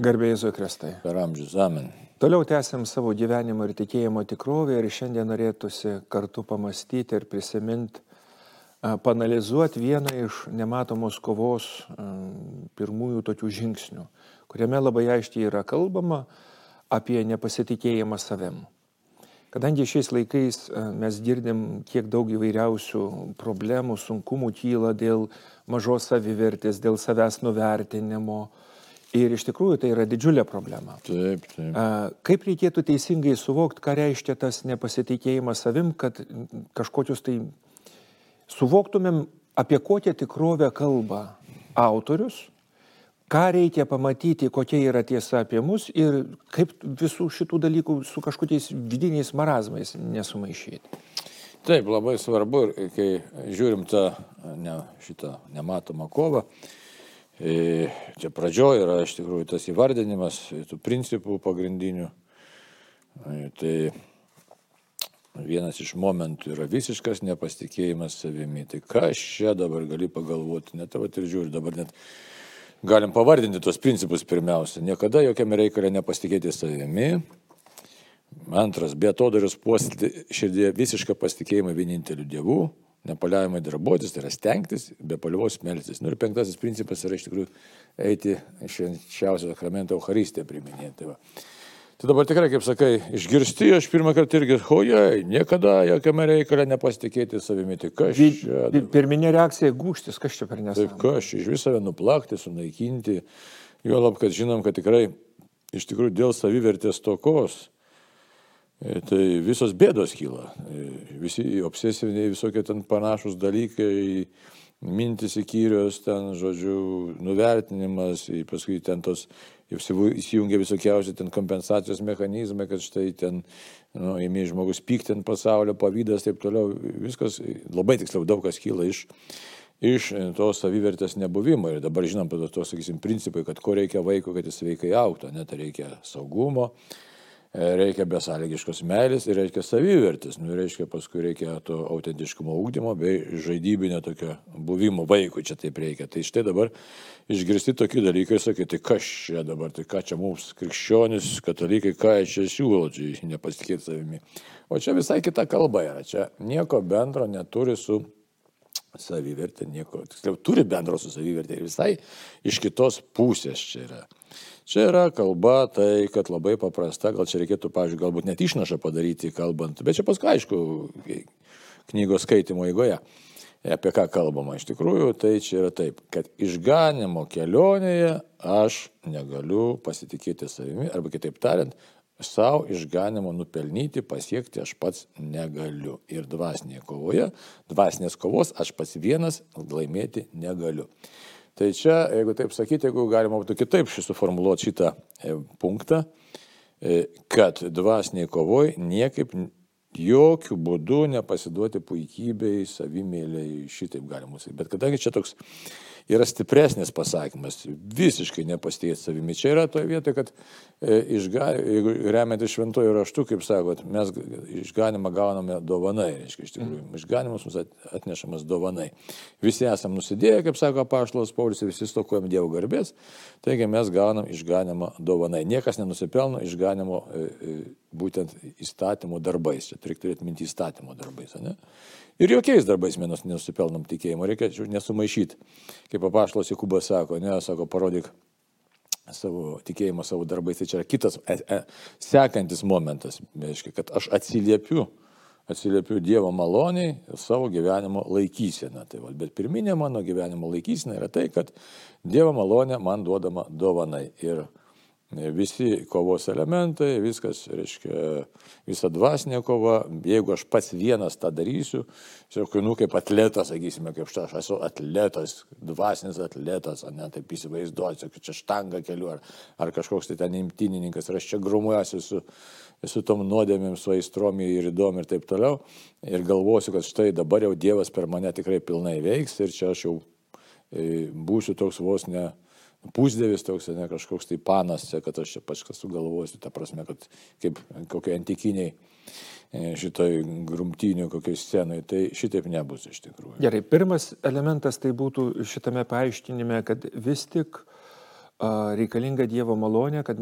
Garbėjai Zukristai. Per amžius amen. Toliau tęsiam savo gyvenimo ir tikėjimo tikrovę ir šiandien norėtųsi kartu pamastyti ir prisiminti, panalizuoti vieną iš nematomos kovos pirmųjų tokių žingsnių, kuriame labai aiškiai yra kalbama apie nepasitikėjimą savim. Kadangi šiais laikais mes girdim, kiek daug įvairiausių problemų, sunkumų kyla dėl mažos savivertės, dėl savęs nuvertinimo, Ir iš tikrųjų tai yra didžiulė problema. Taip, taip. Kaip reikėtų teisingai suvokti, ką reiškia tas nepasitikėjimas savim, kad kažkokius tai suvoktumėm, apie kokią tikrovę kalba autorius, ką reikia pamatyti, kokia yra tiesa apie mus ir kaip visų šitų dalykų su kažkokiais vidiniais marazmais nesumaišyti. Taip, labai svarbu, kai žiūrim tą ne, šitą nematomą kovą, E, čia pradžioje yra iš tikrųjų tas įvardinimas tų principų pagrindinių. E, tai vienas iš momentų yra visiškas nepasitikėjimas savimi. Tai ką aš čia dabar gali pagalvoti, net tavo ir žiūri dabar net. Galim pavardinti tos principus pirmiausia. Niekada jokiame reikale nepasitikėti savimi. Antras, be atodarius puoselėti širdyje visišką pasitikėjimą vieninteliu Dievu nepaliaujamai darbuotis, tai yra stengtis, be paliovos melstis. Nu ir penktasis principas yra iš tikrųjų eiti švenčiausio sakramento Euharistiją priminėti. Tai, tai dabar tikrai, kaip sakai, išgirsti, aš pirmą kartą irgi, hojai, niekada jokiame reikale nepasitikėti savimi. Tai kas čia? Pirminė reakcija - gūštis, kas čia per nesąmonę. Taip, kas čia iš viso nuplakti, sunaikinti. Juolab, kad žinom, kad tikrai iš tikrųjų dėl savivertės tokos tai visos bėdos kyla. E, visi obsesiniai visokie ten panašus dalykai, mintis įkyrios, ten, žodžiu, nuvertinimas, paskui ten tos įsijungia visokiausi ten kompensacijos mechanizmai, kad štai ten, nu, įmė žmogus pykti ant pasaulio, pavydas, taip toliau. Viskas, labai tiksliau, daug kas kyla iš, iš tos savivertės nebuvimo. Ir dabar žinom, to, to, sakysim, principai, kad ko reikia vaiko, kad jis sveikai auktų, net reikia saugumo E, reikia besąlygiškos meilės ir reikia savivertis, nu, reiškia paskui reikia to autentiškumo ūkdymo bei žaidybinio tokio buvimo vaikui čia taip reikia. Tai štai dabar išgirsti tokie dalykai ir sakai, tai kas čia dabar, tai ką čia mums krikščionis, katalikai, ką čia siūlo, čia nepasitikėti savimi. O čia visai kita kalba yra, čia nieko bendro neturi su savivertė, nieko, tiksliau, turi bendro su savivertė ir visai iš kitos pusės čia yra. Čia yra kalba tai, kad labai paprasta, gal čia reikėtų, pavyzdžiui, galbūt net išnašą padaryti kalbant, bet čia paskui aišku, knygos skaitimo eigoje, apie ką kalbama iš tikrųjų, tai čia yra taip, kad išganimo kelionėje aš negaliu pasitikėti savimi, arba kitaip tariant, savo išganimo nupelnyti, pasiekti aš pats negaliu. Ir dvasinėje kovoje, dvasinės kovos aš pats vienas laimėti negaliu. Tai čia, jeigu taip sakyti, jeigu galima būtų kitaip suformuoluoti šitą e, punktą, e, kad dvasiniai kovoj niekaip jokių būdų nepasiduoti puikybei, savimėliai, šitaip galima sakyti. Bet kadangi čia toks yra stipresnis pasakymas, visiškai nepasitikėti savimi. Čia yra toje vietoje, kad e, išga, jeigu remiantis šventojų raštų, kaip sakot, mes išganimą gauname dovanai, reiškia, iš tikrųjų, mm. išganimas mums atnešamas dovanai. Visi esame nusidėję, kaip sako Paštalas Paulius, visi stokojam Dievo garbės, taigi mes gaunam išganimą dovanai. Niekas nenusipelno išganimo e, e, būtent įstatymo darbais. Čia reikia turėti minti įstatymo darbais. Ne? Ir jokiais darbais mes nesupelnom tikėjimo, reikia nesumaišyti. Kaip papaštalas Jokubas sako, ne, sako, parodyk savo tikėjimą savo darbais, tai čia yra kitas, e, e, sekantis momentas, reiškia, kad aš atsiliepiu, atsiliepiu Dievo maloniai savo gyvenimo laikyseną. Tai va, bet pirminė mano gyvenimo laikysena yra tai, kad Dievo malonė man duodama dovanai. Ir visi kovos elementai, viskas, reiškia, visa dvasinė kova, jeigu aš pats vienas tą darysiu, sakau, nu kaip atletas, sakysime, kaip aš, aš esu atletas, dvasinis atletas, o ne taip įsivaizduoju, kad čia štanga keliu, ar, ar kažkoks tai ten imtinininkas, ar aš čia grumuosi su, su tom nuodėmėm, su aistromi ir įdomi ir taip toliau, ir galvosiu, kad štai dabar jau Dievas per mane tikrai pilnai veiks ir čia aš jau e, būsiu toks vos ne pusdėvis toks, ne kažkoks tai panas, čia, kad aš čia pačkas sugalvosiu, ta prasme, kad kaip kokie antikiniai e, šitoj grumtinių kokiai scenai, tai šitaip nebus iš tikrųjų. Gerai, pirmas elementas tai būtų šitame paaiškinime, kad vis tik reikalinga Dievo malonė, kad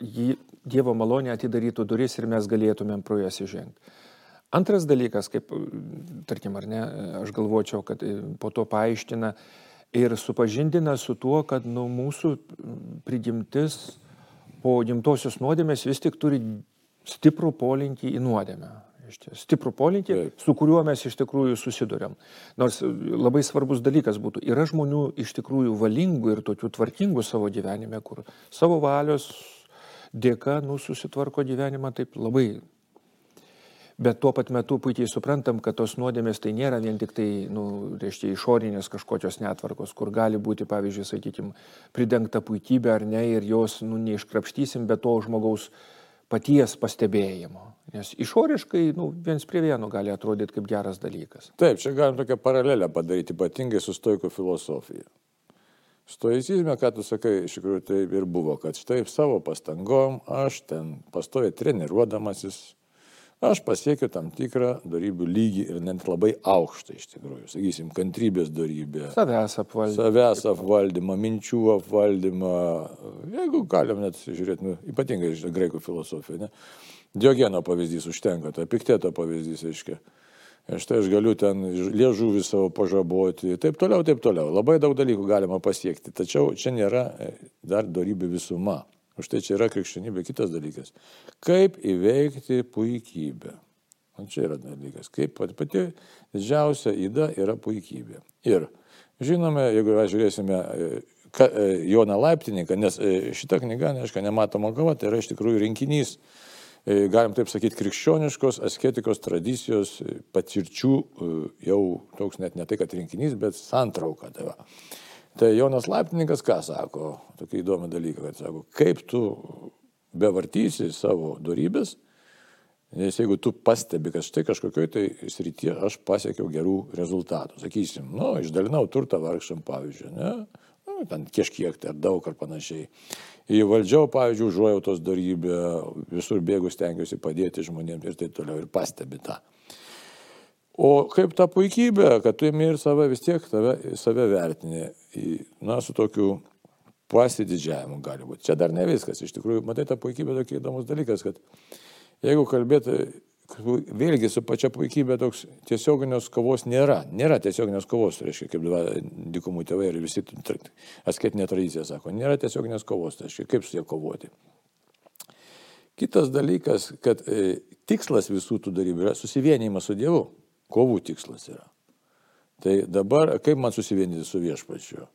jį, Dievo malonė atidarytų duris ir mes galėtumėm pro jas įžengti. Antras dalykas, kaip, tarkim, ar ne, aš galvočiau, kad e, po to paaiškina ir supažindina su tuo, kad nu, mūsų prigimtis po gimtosios nuodėmės vis tik turi stiprų polinkį į nuodėmę. Stiprų polinkį, Taip. su kuriuo mes iš tikrųjų susidurėm. Nors labai svarbus dalykas būtų, yra žmonių iš tikrųjų valingų ir tokių tvarkingų savo gyvenime, kur savo valios dėka nu, susitvarko gyvenimą taip labai Bet tuo pat metu puikiai suprantam, kad tos nuodėmės tai nėra vien tik tai, nu, reiškia, išorinės kažkokios netvarkos, kur gali būti, pavyzdžiui, sakykime, pridengta puikybė ar ne ir jos, nu, neiškrapštysim be to žmogaus paties pastebėjimo. Nes išoriškai, nu, viens prie vieno gali atrodyti kaip geras dalykas. Taip, čia galim tokią paralelę padaryti, ypatingai su stoiko filosofija. Stoicizme, ką tu sakai, iš tikrųjų tai ir buvo, kad štai savo pastangom aš ten pastoju treniruodamasis aš pasiekiu tam tikrą darybių lygį ir net labai aukštą iš tikrųjų. Sakysim, kantrybės darybė. Savęs apvaldymą. Savęs apvaldymą, minčių apvaldymą. Jeigu galim net žiūrėti, nu, ypatingai iš graikų filosofijų. Ne? Diogeno pavyzdys užtenka, tai pikteto pavyzdys, aiškiai. Štai aš galiu ten liežuvį savo pažaboti, taip toliau, taip toliau. Labai daug dalykų galima pasiekti, tačiau čia nėra e, dar darybių visuma. Už tai čia yra krikščionybė kitas dalykas. Kaip įveikti puikybę. O čia yra dalykas. Kaip pati didžiausia įda yra puikybė. Ir žinome, jeigu žiūrėsime e, e, Joną Laiptininką, nes e, šita knyga, neaiškia, nematoma kava, tai yra iš tikrųjų rinkinys, galim taip sakyti, krikščioniškos asketikos tradicijos patirčių, jau toks net ne tai, kad rinkinys, bet santrauka. Tai va. Tai Jonas Laiptininkas ką sako, tokį įdomų dalyką, kad sako, kaip tu bevartysi savo darybės, nes jeigu tu pastebi, kad štai kažkokioj tai srityje aš pasiekiau gerų rezultatų, sakysim, nu, išdalinau turtą vargšam pavyzdžiui, ne, nu, ten kažkiek tai ar daug ar panašiai. Įvaldžiau, pavyzdžiui, užuojautos darybę, visur bėgus tengiuosi padėti žmonėms ir taip toliau ir pastebi tą. O kaip ta puikybė, kad tu imi ir save vis tiek tave, save vertini, na, su tokiu pasididžiavimu gali būti. Čia dar ne viskas. Iš tikrųjų, matai, ta puikybė tokia įdomus dalykas, kad jeigu kalbėti vėlgi su pačia puikybė toks tiesioginės kovos nėra. Nėra tiesioginės kovos, reiškia, kaip dikumų tėvai ir visi asketinė tradicija sako, nėra tiesioginės kovos, tai reiškia, kaip su jie kovoti. Kitas dalykas, kad e, tikslas visų tų darybų yra susivienimas su Dievu kovų tikslas yra. Tai dabar kaip man susivienyti su viešpačiu?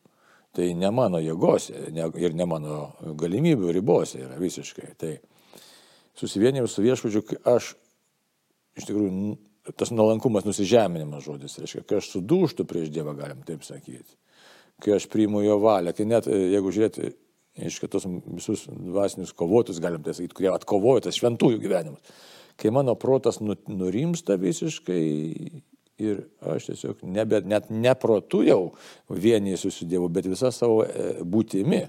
Tai ne mano jėgose ne, ir ne mano galimybių ribose yra visiškai. Tai susivienimas su viešpačiu, aš iš tikrųjų tas nuolankumas, nusižeminimas žodis, reiškia, kai aš sudūštų prieš Dievą, galim taip sakyti, kai aš priimu jo valią, kai net, jeigu žiūrėti, iškai tos visus dvasinius kovotus, galim tai sakyti, kurie atkovojo tas šventųjų gyvenimus, kai mano protas nu, nurimsta visiškai ir aš tiesiog nebe, net neprotu jau vienysiu su Dievu, bet visą savo e, būtimi.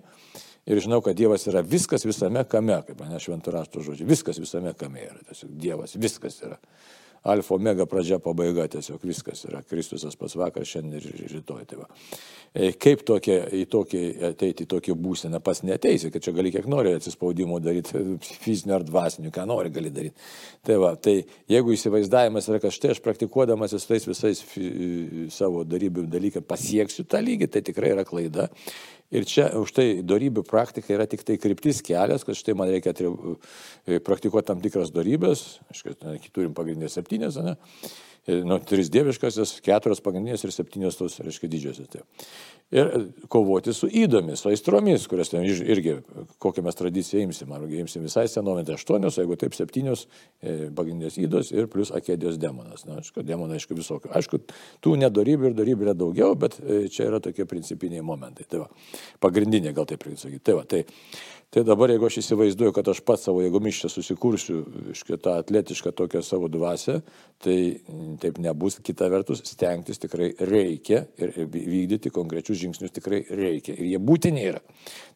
Ir žinau, kad Dievas yra viskas visame kame, kaip mane šventų rašto žodžiai, viskas visame kame yra, tiesiog Dievas, viskas yra alfa, omega pradžia, pabaiga, tiesiog viskas yra Kristusas pas vakar, šiandien ir rytoj. Tai va. E, kaip tokie, į tokį, ateiti į tokį būseną, pas neteisi, kad čia gali kiek nori atsispaudimo daryti, fizinio ar dvasinio, ką nori gali daryti. Tai, va, tai jeigu įsivaizdavimas yra, kad štai aš praktikuodamas tais visais savo darybių dalykais pasieksiu tą lygį, tai tikrai yra klaida. Ir čia už tai darybių praktika yra tik tai kryptis kelias, kad štai man reikia e, praktikuoti tam tikras darybės, aišku, turim pagrindinės septynės, ne? Nu, tris dieviškasis, keturios pagrindinės ir septynios tos, reiškia, didžiosios. Tai. Ir e, kovoti su įdomis, su aistromis, kurias ten irgi, kokią mes tradiciją imsim, ar imsim visai senovę, tai aštuonios, jeigu taip septynios e, pagrindinės įdos ir plus akėdijos demonas. Na, aišku, demonai, aišku, visokių. Aišku, tų nedarybių ir darybių yra daugiau, bet e, čia yra tokie principiniai momentai. Tai va, pagrindinė, gal taip reikia sakyti. Tai va, tai Tai dabar, jeigu aš įsivaizduoju, kad aš pats savo jėgomis čia susikursiu šitą atletišką tokią savo dvasę, tai taip nebus. Kita vertus, stengtis tikrai reikia ir vykdyti konkrečius žingsnius tikrai reikia. Ir jie būtini yra.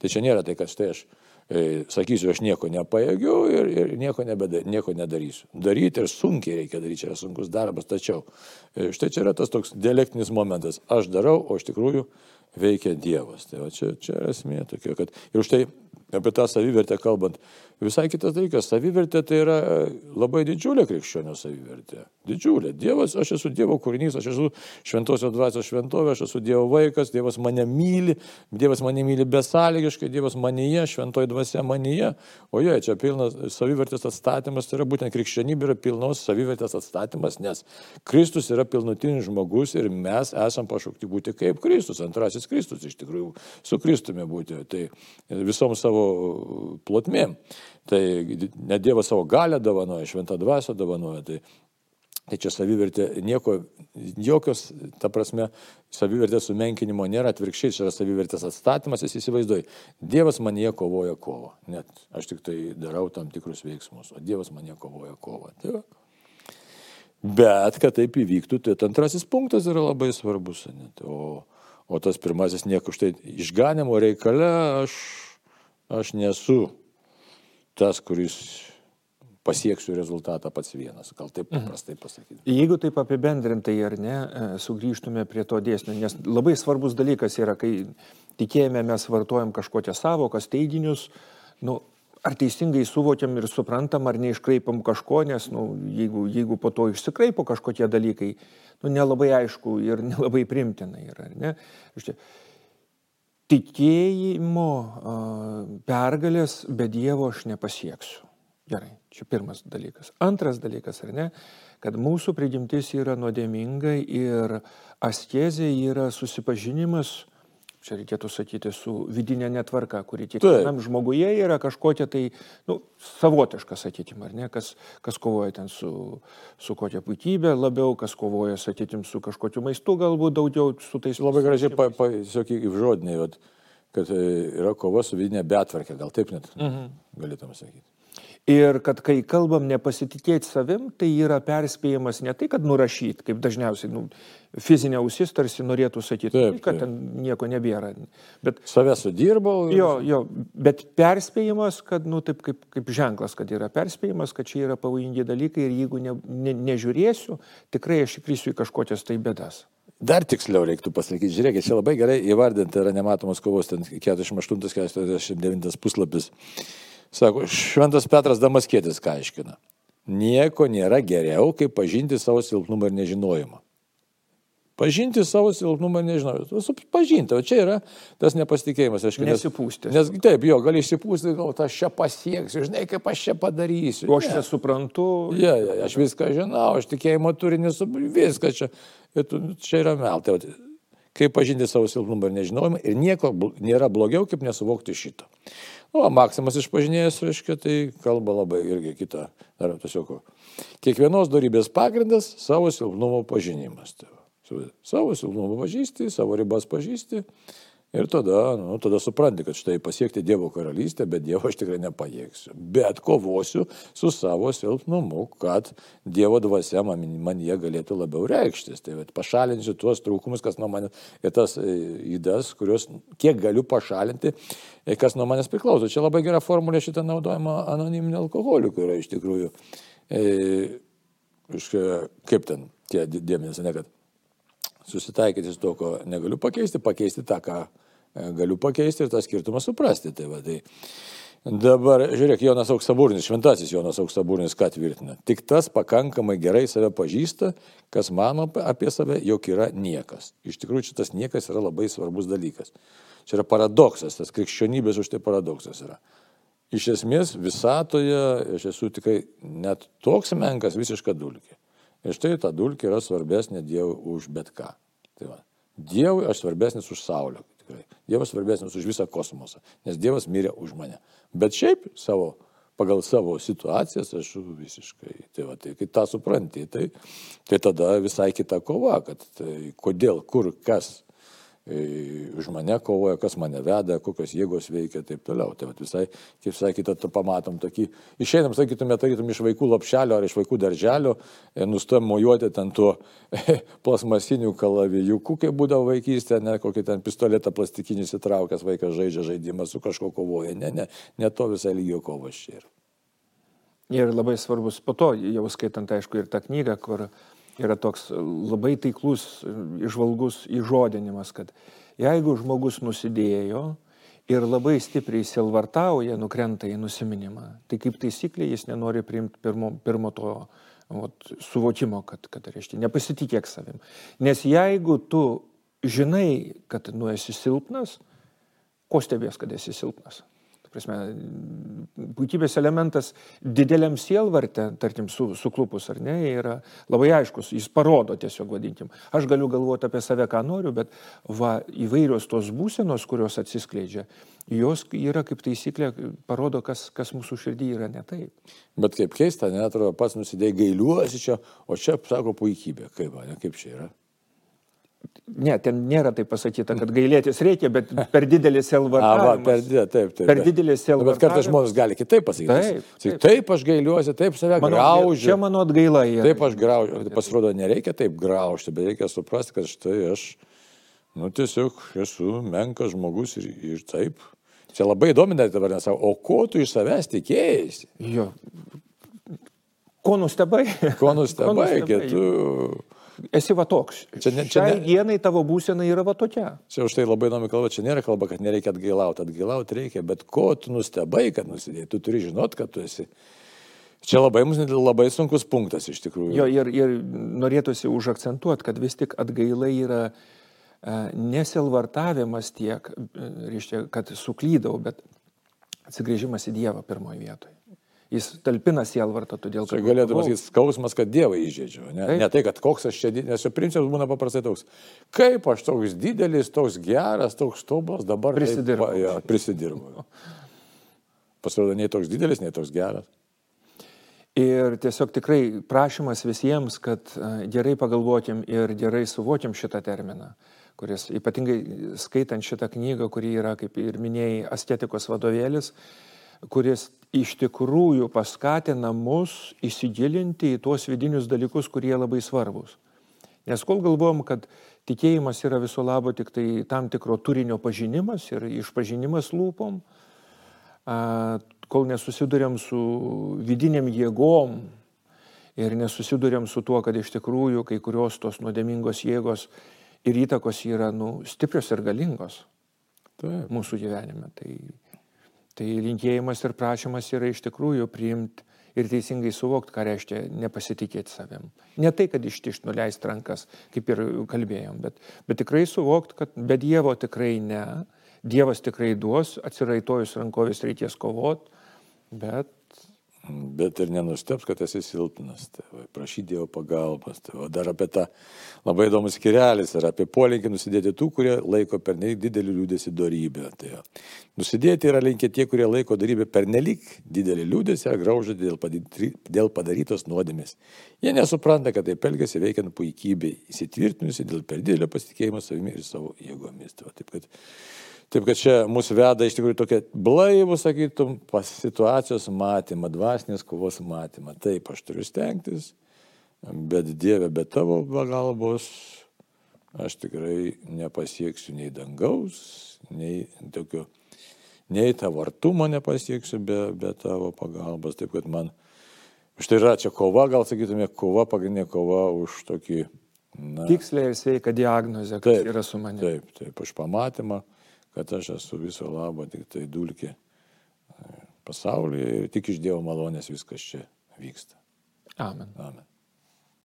Tai čia nėra tai, kad štai aš e, sakysiu, aš nieko nepajėgiu ir, ir nieko, nebeda, nieko nedarysiu. Daryti ir sunkiai reikia daryti, čia yra sunkus darbas, tačiau e, štai čia yra tas toks dialektinis momentas. Aš darau, o iš tikrųjų veikia Dievas. Tai va, čia, čia esmė tokia, kad ir už tai apie tą savivertę kalbant, visai kitas dalykas. Savivertė tai yra labai didžiulė krikščionio savivertė. Didžiulė. Dievas, aš esu Dievo kūrinys, aš esu šventosios dvasios šventovė, aš esu Dievo vaikas, Dievas mane myli, Dievas mane myli besąlygiškai, Dievas manyje, šventoji dvasia manyje. O jie, čia pilnas savivertės atstatymas, tai yra būtent krikščionybė yra pilnos savivertės atstatymas, nes Kristus yra pilnutinis žmogus ir mes esam pašaukti būti kaip Kristus, antrasis Kristus iš tikrųjų, su Kristumi būti. Tai visom savo plotmėm. Tai ne Dievas savo galę dovanoja, šventą dvasę dovanoja. Tai, tai čia savivertė nieko, jokios, ta prasme, savivertės sumenkinimo nėra, atvirkščiai čia yra savivertės atstatymas, jis įsivaizduoja. Dievas manie kovoja kovą. Net aš tik tai darau tam tikrus veiksmus, o Dievas manie kovoja kovą. Tai. Bet, kad taip įvyktų, tai antrasis punktas yra labai svarbus. Net. O, o tas pirmasis nieko už tai išganimo reikale aš, aš nesu tas, kuris pasieksiu rezultatą pats vienas. Gal taip mhm. paprastai pasakyti. Jeigu taip apibendrintai ar ne, e, sugrįžtume prie to dėsnio, nes labai svarbus dalykas yra, kai tikėjime mes vartojam kažkokias savokas, teiginius, nu, ar teisingai suvokiam ir suprantam, ar neiškraipam kažko, nes nu, jeigu, jeigu po to išsikraipo kažkokie dalykai, nu, nelabai aišku ir nelabai primtina yra. Ne? Štai, tikėjimo pergalės be Dievo aš nepasieksiu. Gerai, čia pirmas dalykas. Antras dalykas, ar ne, kad mūsų prigimtis yra nuodėminga ir askezė yra susipažinimas čia reikėtų sakyti, su vidinė netvarka, kuri kiekvienam žmoguje yra kažkokia tai, nu, savotiška, sakykime, ar ne, kas, kas kovoja ten su, su kokia puikybė labiau, kas kovoja, sakykime, su kažkokiu maistu, galbūt daugiau su tais. Labai gražiai, tiesiog į žodinį, kad e, yra kova su vidinė betvarkė, gal taip net mhm. galėtume sakyti. Ir kad kai kalbam nepasitikėti savim, tai yra perspėjimas ne tai, kad nurašyti, kaip dažniausiai nu, fizinė ausis tarsi norėtų sakyti, taip, taip. kad ten nieko nebėra. Bet, Save sudirbau. Jo, jo, bet perspėjimas, kad, nu, taip kaip, kaip ženklas, kad yra perspėjimas, kad čia yra pavojingi dalykai ir jeigu ne, ne, nežiūrėsiu, tikrai aš įkrisiu į kažkokias tai bėdas. Dar tiksliau reiktų pasakyti, žiūrėkit, čia labai gerai įvardinti yra nematomos kovos, ten 48-49 puslapis. Sako, Šventas Petras Damaskėtis ką aiškina. Nieko nėra geriau, kaip pažinti savo silpnumą ir nežinojimą. Pažinti savo silpnumą ir nežinojimą. Pažinti, o čia yra tas nepasitikėjimas. Aš, Nesipūsti. Nes, nes taip, jo, gali išsipūsti, gal aš čia pasieksiu, žinai, kaip aš čia padarysiu. O aš čia suprantu. Ja, ja, aš viską žinau, aš tikėjimo turinį, viską čia. Čia yra meltai. Kaip pažinti savo silpnumą ir nežinojimą ir nieko nėra blogiau, kaip nesuvokti šito. Nu, o Maksimas išpažinėjęs, reiškia, tai kalba labai irgi kitą. Dar tiesiog. Kiekvienos darybės pagrindas - savo silpnumo pažinimas. Tai savo silpnumo pažįsti, savo ribas pažįsti Ir tada, nu, tada supranti, kad štai pasiekti Dievo karalystę, bet Dievo aš tikrai nepajėgsiu. Bet kovosiu su savo silpnumu, kad Dievo dvasia man, man jie galėtų labiau reikštis. Tai pašalinsiu tuos trūkumus, kas nuo manęs, ir tas įdas, e, kuriuos kiek galiu pašalinti, e, kas nuo manęs priklauso. Čia labai gera formulė šitą naudojama anoniminio alkoholikų yra iš tikrųjų. E, kaip ten tie dėmenys, ne kad susitaikyti su to, ko negaliu pakeisti, pakeisti tą, ką galiu pakeisti ir tą skirtumą suprasti. Tai va, tai dabar, žiūrėk, Jonas Auksaburnis, šventasis Jonas Auksaburnis ką tvirtina. Tik tas pakankamai gerai save pažįsta, kas mano apie save, jog yra niekas. Iš tikrųjų, šitas niekas yra labai svarbus dalykas. Čia yra paradoksas, tas krikščionybės už tai paradoksas yra. Iš esmės visatoje aš esu tikrai net toks menkas visiška dulkė. Ir štai ta dulkė yra svarbesnė Dievui už bet ką. Tai va. Dievui aš svarbesnis už Saulę. Tikrai. Dievas svarbesnis už visą kosmosą, nes Dievas mirė už mane. Bet šiaip savo, pagal savo situacijas aš visiškai, tai va, tai kai tą supranti, tai, tai tada visai kita kova, kad tai, kodėl, kur, kas už mane kovoja, kas mane veda, kokios jėgos veikia ir taip toliau. Tai visai, kaip sakyti, tu pamatom tokį, išeinam, sakytume, tarytum iš vaikų lopšelio ar iš vaikų darželio, e, nustojom mojuoti ten tuo plasmasinių kalavijukų, kaip būdavo vaikystė, ne kokį ten pistoletą plastikinį įsitraukęs vaikas žaidžia žaidimą su kažko kovoja. Ne, ne, ne to visai lygio kovas čia yra. Ir labai svarbus po to, jau skaitant, aišku, ir tą knygą, kur yra toks labai taiklus, išvalgus įžodinimas, kad Jeigu žmogus nusidėjo ir labai stipriai silvartauja, nukrenta į nusiminimą, tai kaip taisyklė jis nenori priimti pirmo, pirmo to vat, suvokimo, kad, kad reiškia, nepasitikėk savim. Nes jeigu tu žinai, kad nu esi silpnas, ko stebės, kad esi silpnas? Prasme, puikybės elementas dideliam sielvarte, tarkim, su, suklupus ar ne, yra labai aiškus, jis parodo tiesiog vadinkim. Aš galiu galvoti apie save, ką noriu, bet va, įvairios tos būsenos, kurios atsiskleidžia, jos yra kaip taisyklė, parodo, kas, kas mūsų širdį yra ne taip. Bet kaip keista, netrodo, pats nusidėjai gailiuosi čia, o čia, sako, puikybė, kaip, ne, kaip čia yra. Ne, ten nėra taip pasakyta, kad gailėtis reikia, bet per didelis elvartavimas. per, taip, taip, per didelis elvartavimas. Bet kartais žmonės gali kitaip pasakyti. Taip, taip. taip aš gailiuosi, taip save mano, graužiu. Čia mano atgaila yra. Taip aš graužiu. Pasirodo, nereikia taip graužti, bet reikia suprasti, kad štai aš, nu tiesiog esu menkas žmogus ir, ir taip. Čia labai įdomi dabar nesau, o ko tu iš savęs tikėjai? Jo. Ko nustebai? Ko nustebai, kad tu esi va toks. Čia, ne, čia ne... dienai tavo būsena yra va tokia. Čia už tai labai įdomi kalba, čia nėra kalba, kad nereikia atgailauti, atgailauti reikia, bet ko tu nustebai, kad nusidėjai, tu turi žinot, kad tu esi. Čia labai mums labai sunkus punktas iš tikrųjų. Jo, ir, ir norėtųsi užakcentuoti, kad vis tik atgaila yra e, nesilvartavimas tiek, e, reiškia, kad suklydau, bet atsigrėžimas į Dievą pirmoje vietoje. Jis talpina sielvartą, todėl kad... Tai galėtų pasakyti skausmas, kad Dievą įžeidžiu. Ne? Taip. ne tai, kad koks aš čia, nes jo principas būna paprastai toks. Kaip aš toks didelis, toks geras, toks tobulas, dabar prisidirbu. Taip, ja, prisidirbu. Pasirodo, nei toks didelis, nei toks geras. Ir tiesiog tikrai prašymas visiems, kad e, gerai pagalvokim ir gerai suvokim šitą terminą, kuris ypatingai skaitant šitą knygą, kuri yra, kaip ir minėjai, estetikos vadovėlis, kuris iš tikrųjų paskatina mus įsigilinti į tuos vidinius dalykus, kurie labai svarbus. Nes kol galvom, kad tikėjimas yra viso labo tik tai tam tikro turinio pažinimas ir išpažinimas lūpom, kol nesusidurėm su vidiniam jėgom ir nesusidurėm su tuo, kad iš tikrųjų kai kurios tos nuodėmingos jėgos ir įtakos yra nu, stiprios ir galingos Taip. mūsų gyvenime. Tai Tai linkėjimas ir prašymas yra iš tikrųjų priimti ir teisingai suvokti, ką reiškia nepasitikėti savim. Ne tai, kad ištišt nuleist rankas, kaip ir kalbėjom, bet, bet tikrai suvokti, kad be Dievo tikrai ne. Dievas tikrai duos, atsiraitojus rankovės reikės kovoti, bet Bet ir nenusteps, kad esi silpnas. Tai prašy Dievo pagalbos. Tai dar apie tą labai įdomus skirelis ir apie polinkį nusidėti tų, kurie laiko per nelik didelį liūdėsi darybę. Tai nusidėti yra linkę tie, kurie laiko darybę per nelik didelį liūdėsi ar graužą dėl, dėl padarytos nuodėmės. Jie nesupranta, kad taip elgesi veikiant puikybei, įsitvirtinusi dėl per didelio pasitikėjimo savimi ir savo jėgomis. Va, taip, kad Taip kad čia mūsų veda iš tikrųjų tokia blaivų, sakytum, situacijos matymą, dvasinės kovos matymą. Taip, aš turiu stengtis, bet Dieve, be tavo pagalbos aš tikrai nepasieksiu nei dangaus, nei tokio, nei tavo artumo nepasieksiu be, be tavo pagalbos. Taip kad man, štai yra čia kova, gal sakytume, kova, pagrindinė kova už tokį... Na, Tikslė ir sveika diagnozė, kas taip, yra su manimi. Taip, taip, už pamatymą kad aš esu viso labo tik tai dulkė pasaulyje ir tik iš Dievo malonės viskas čia vyksta. Amen. Amen.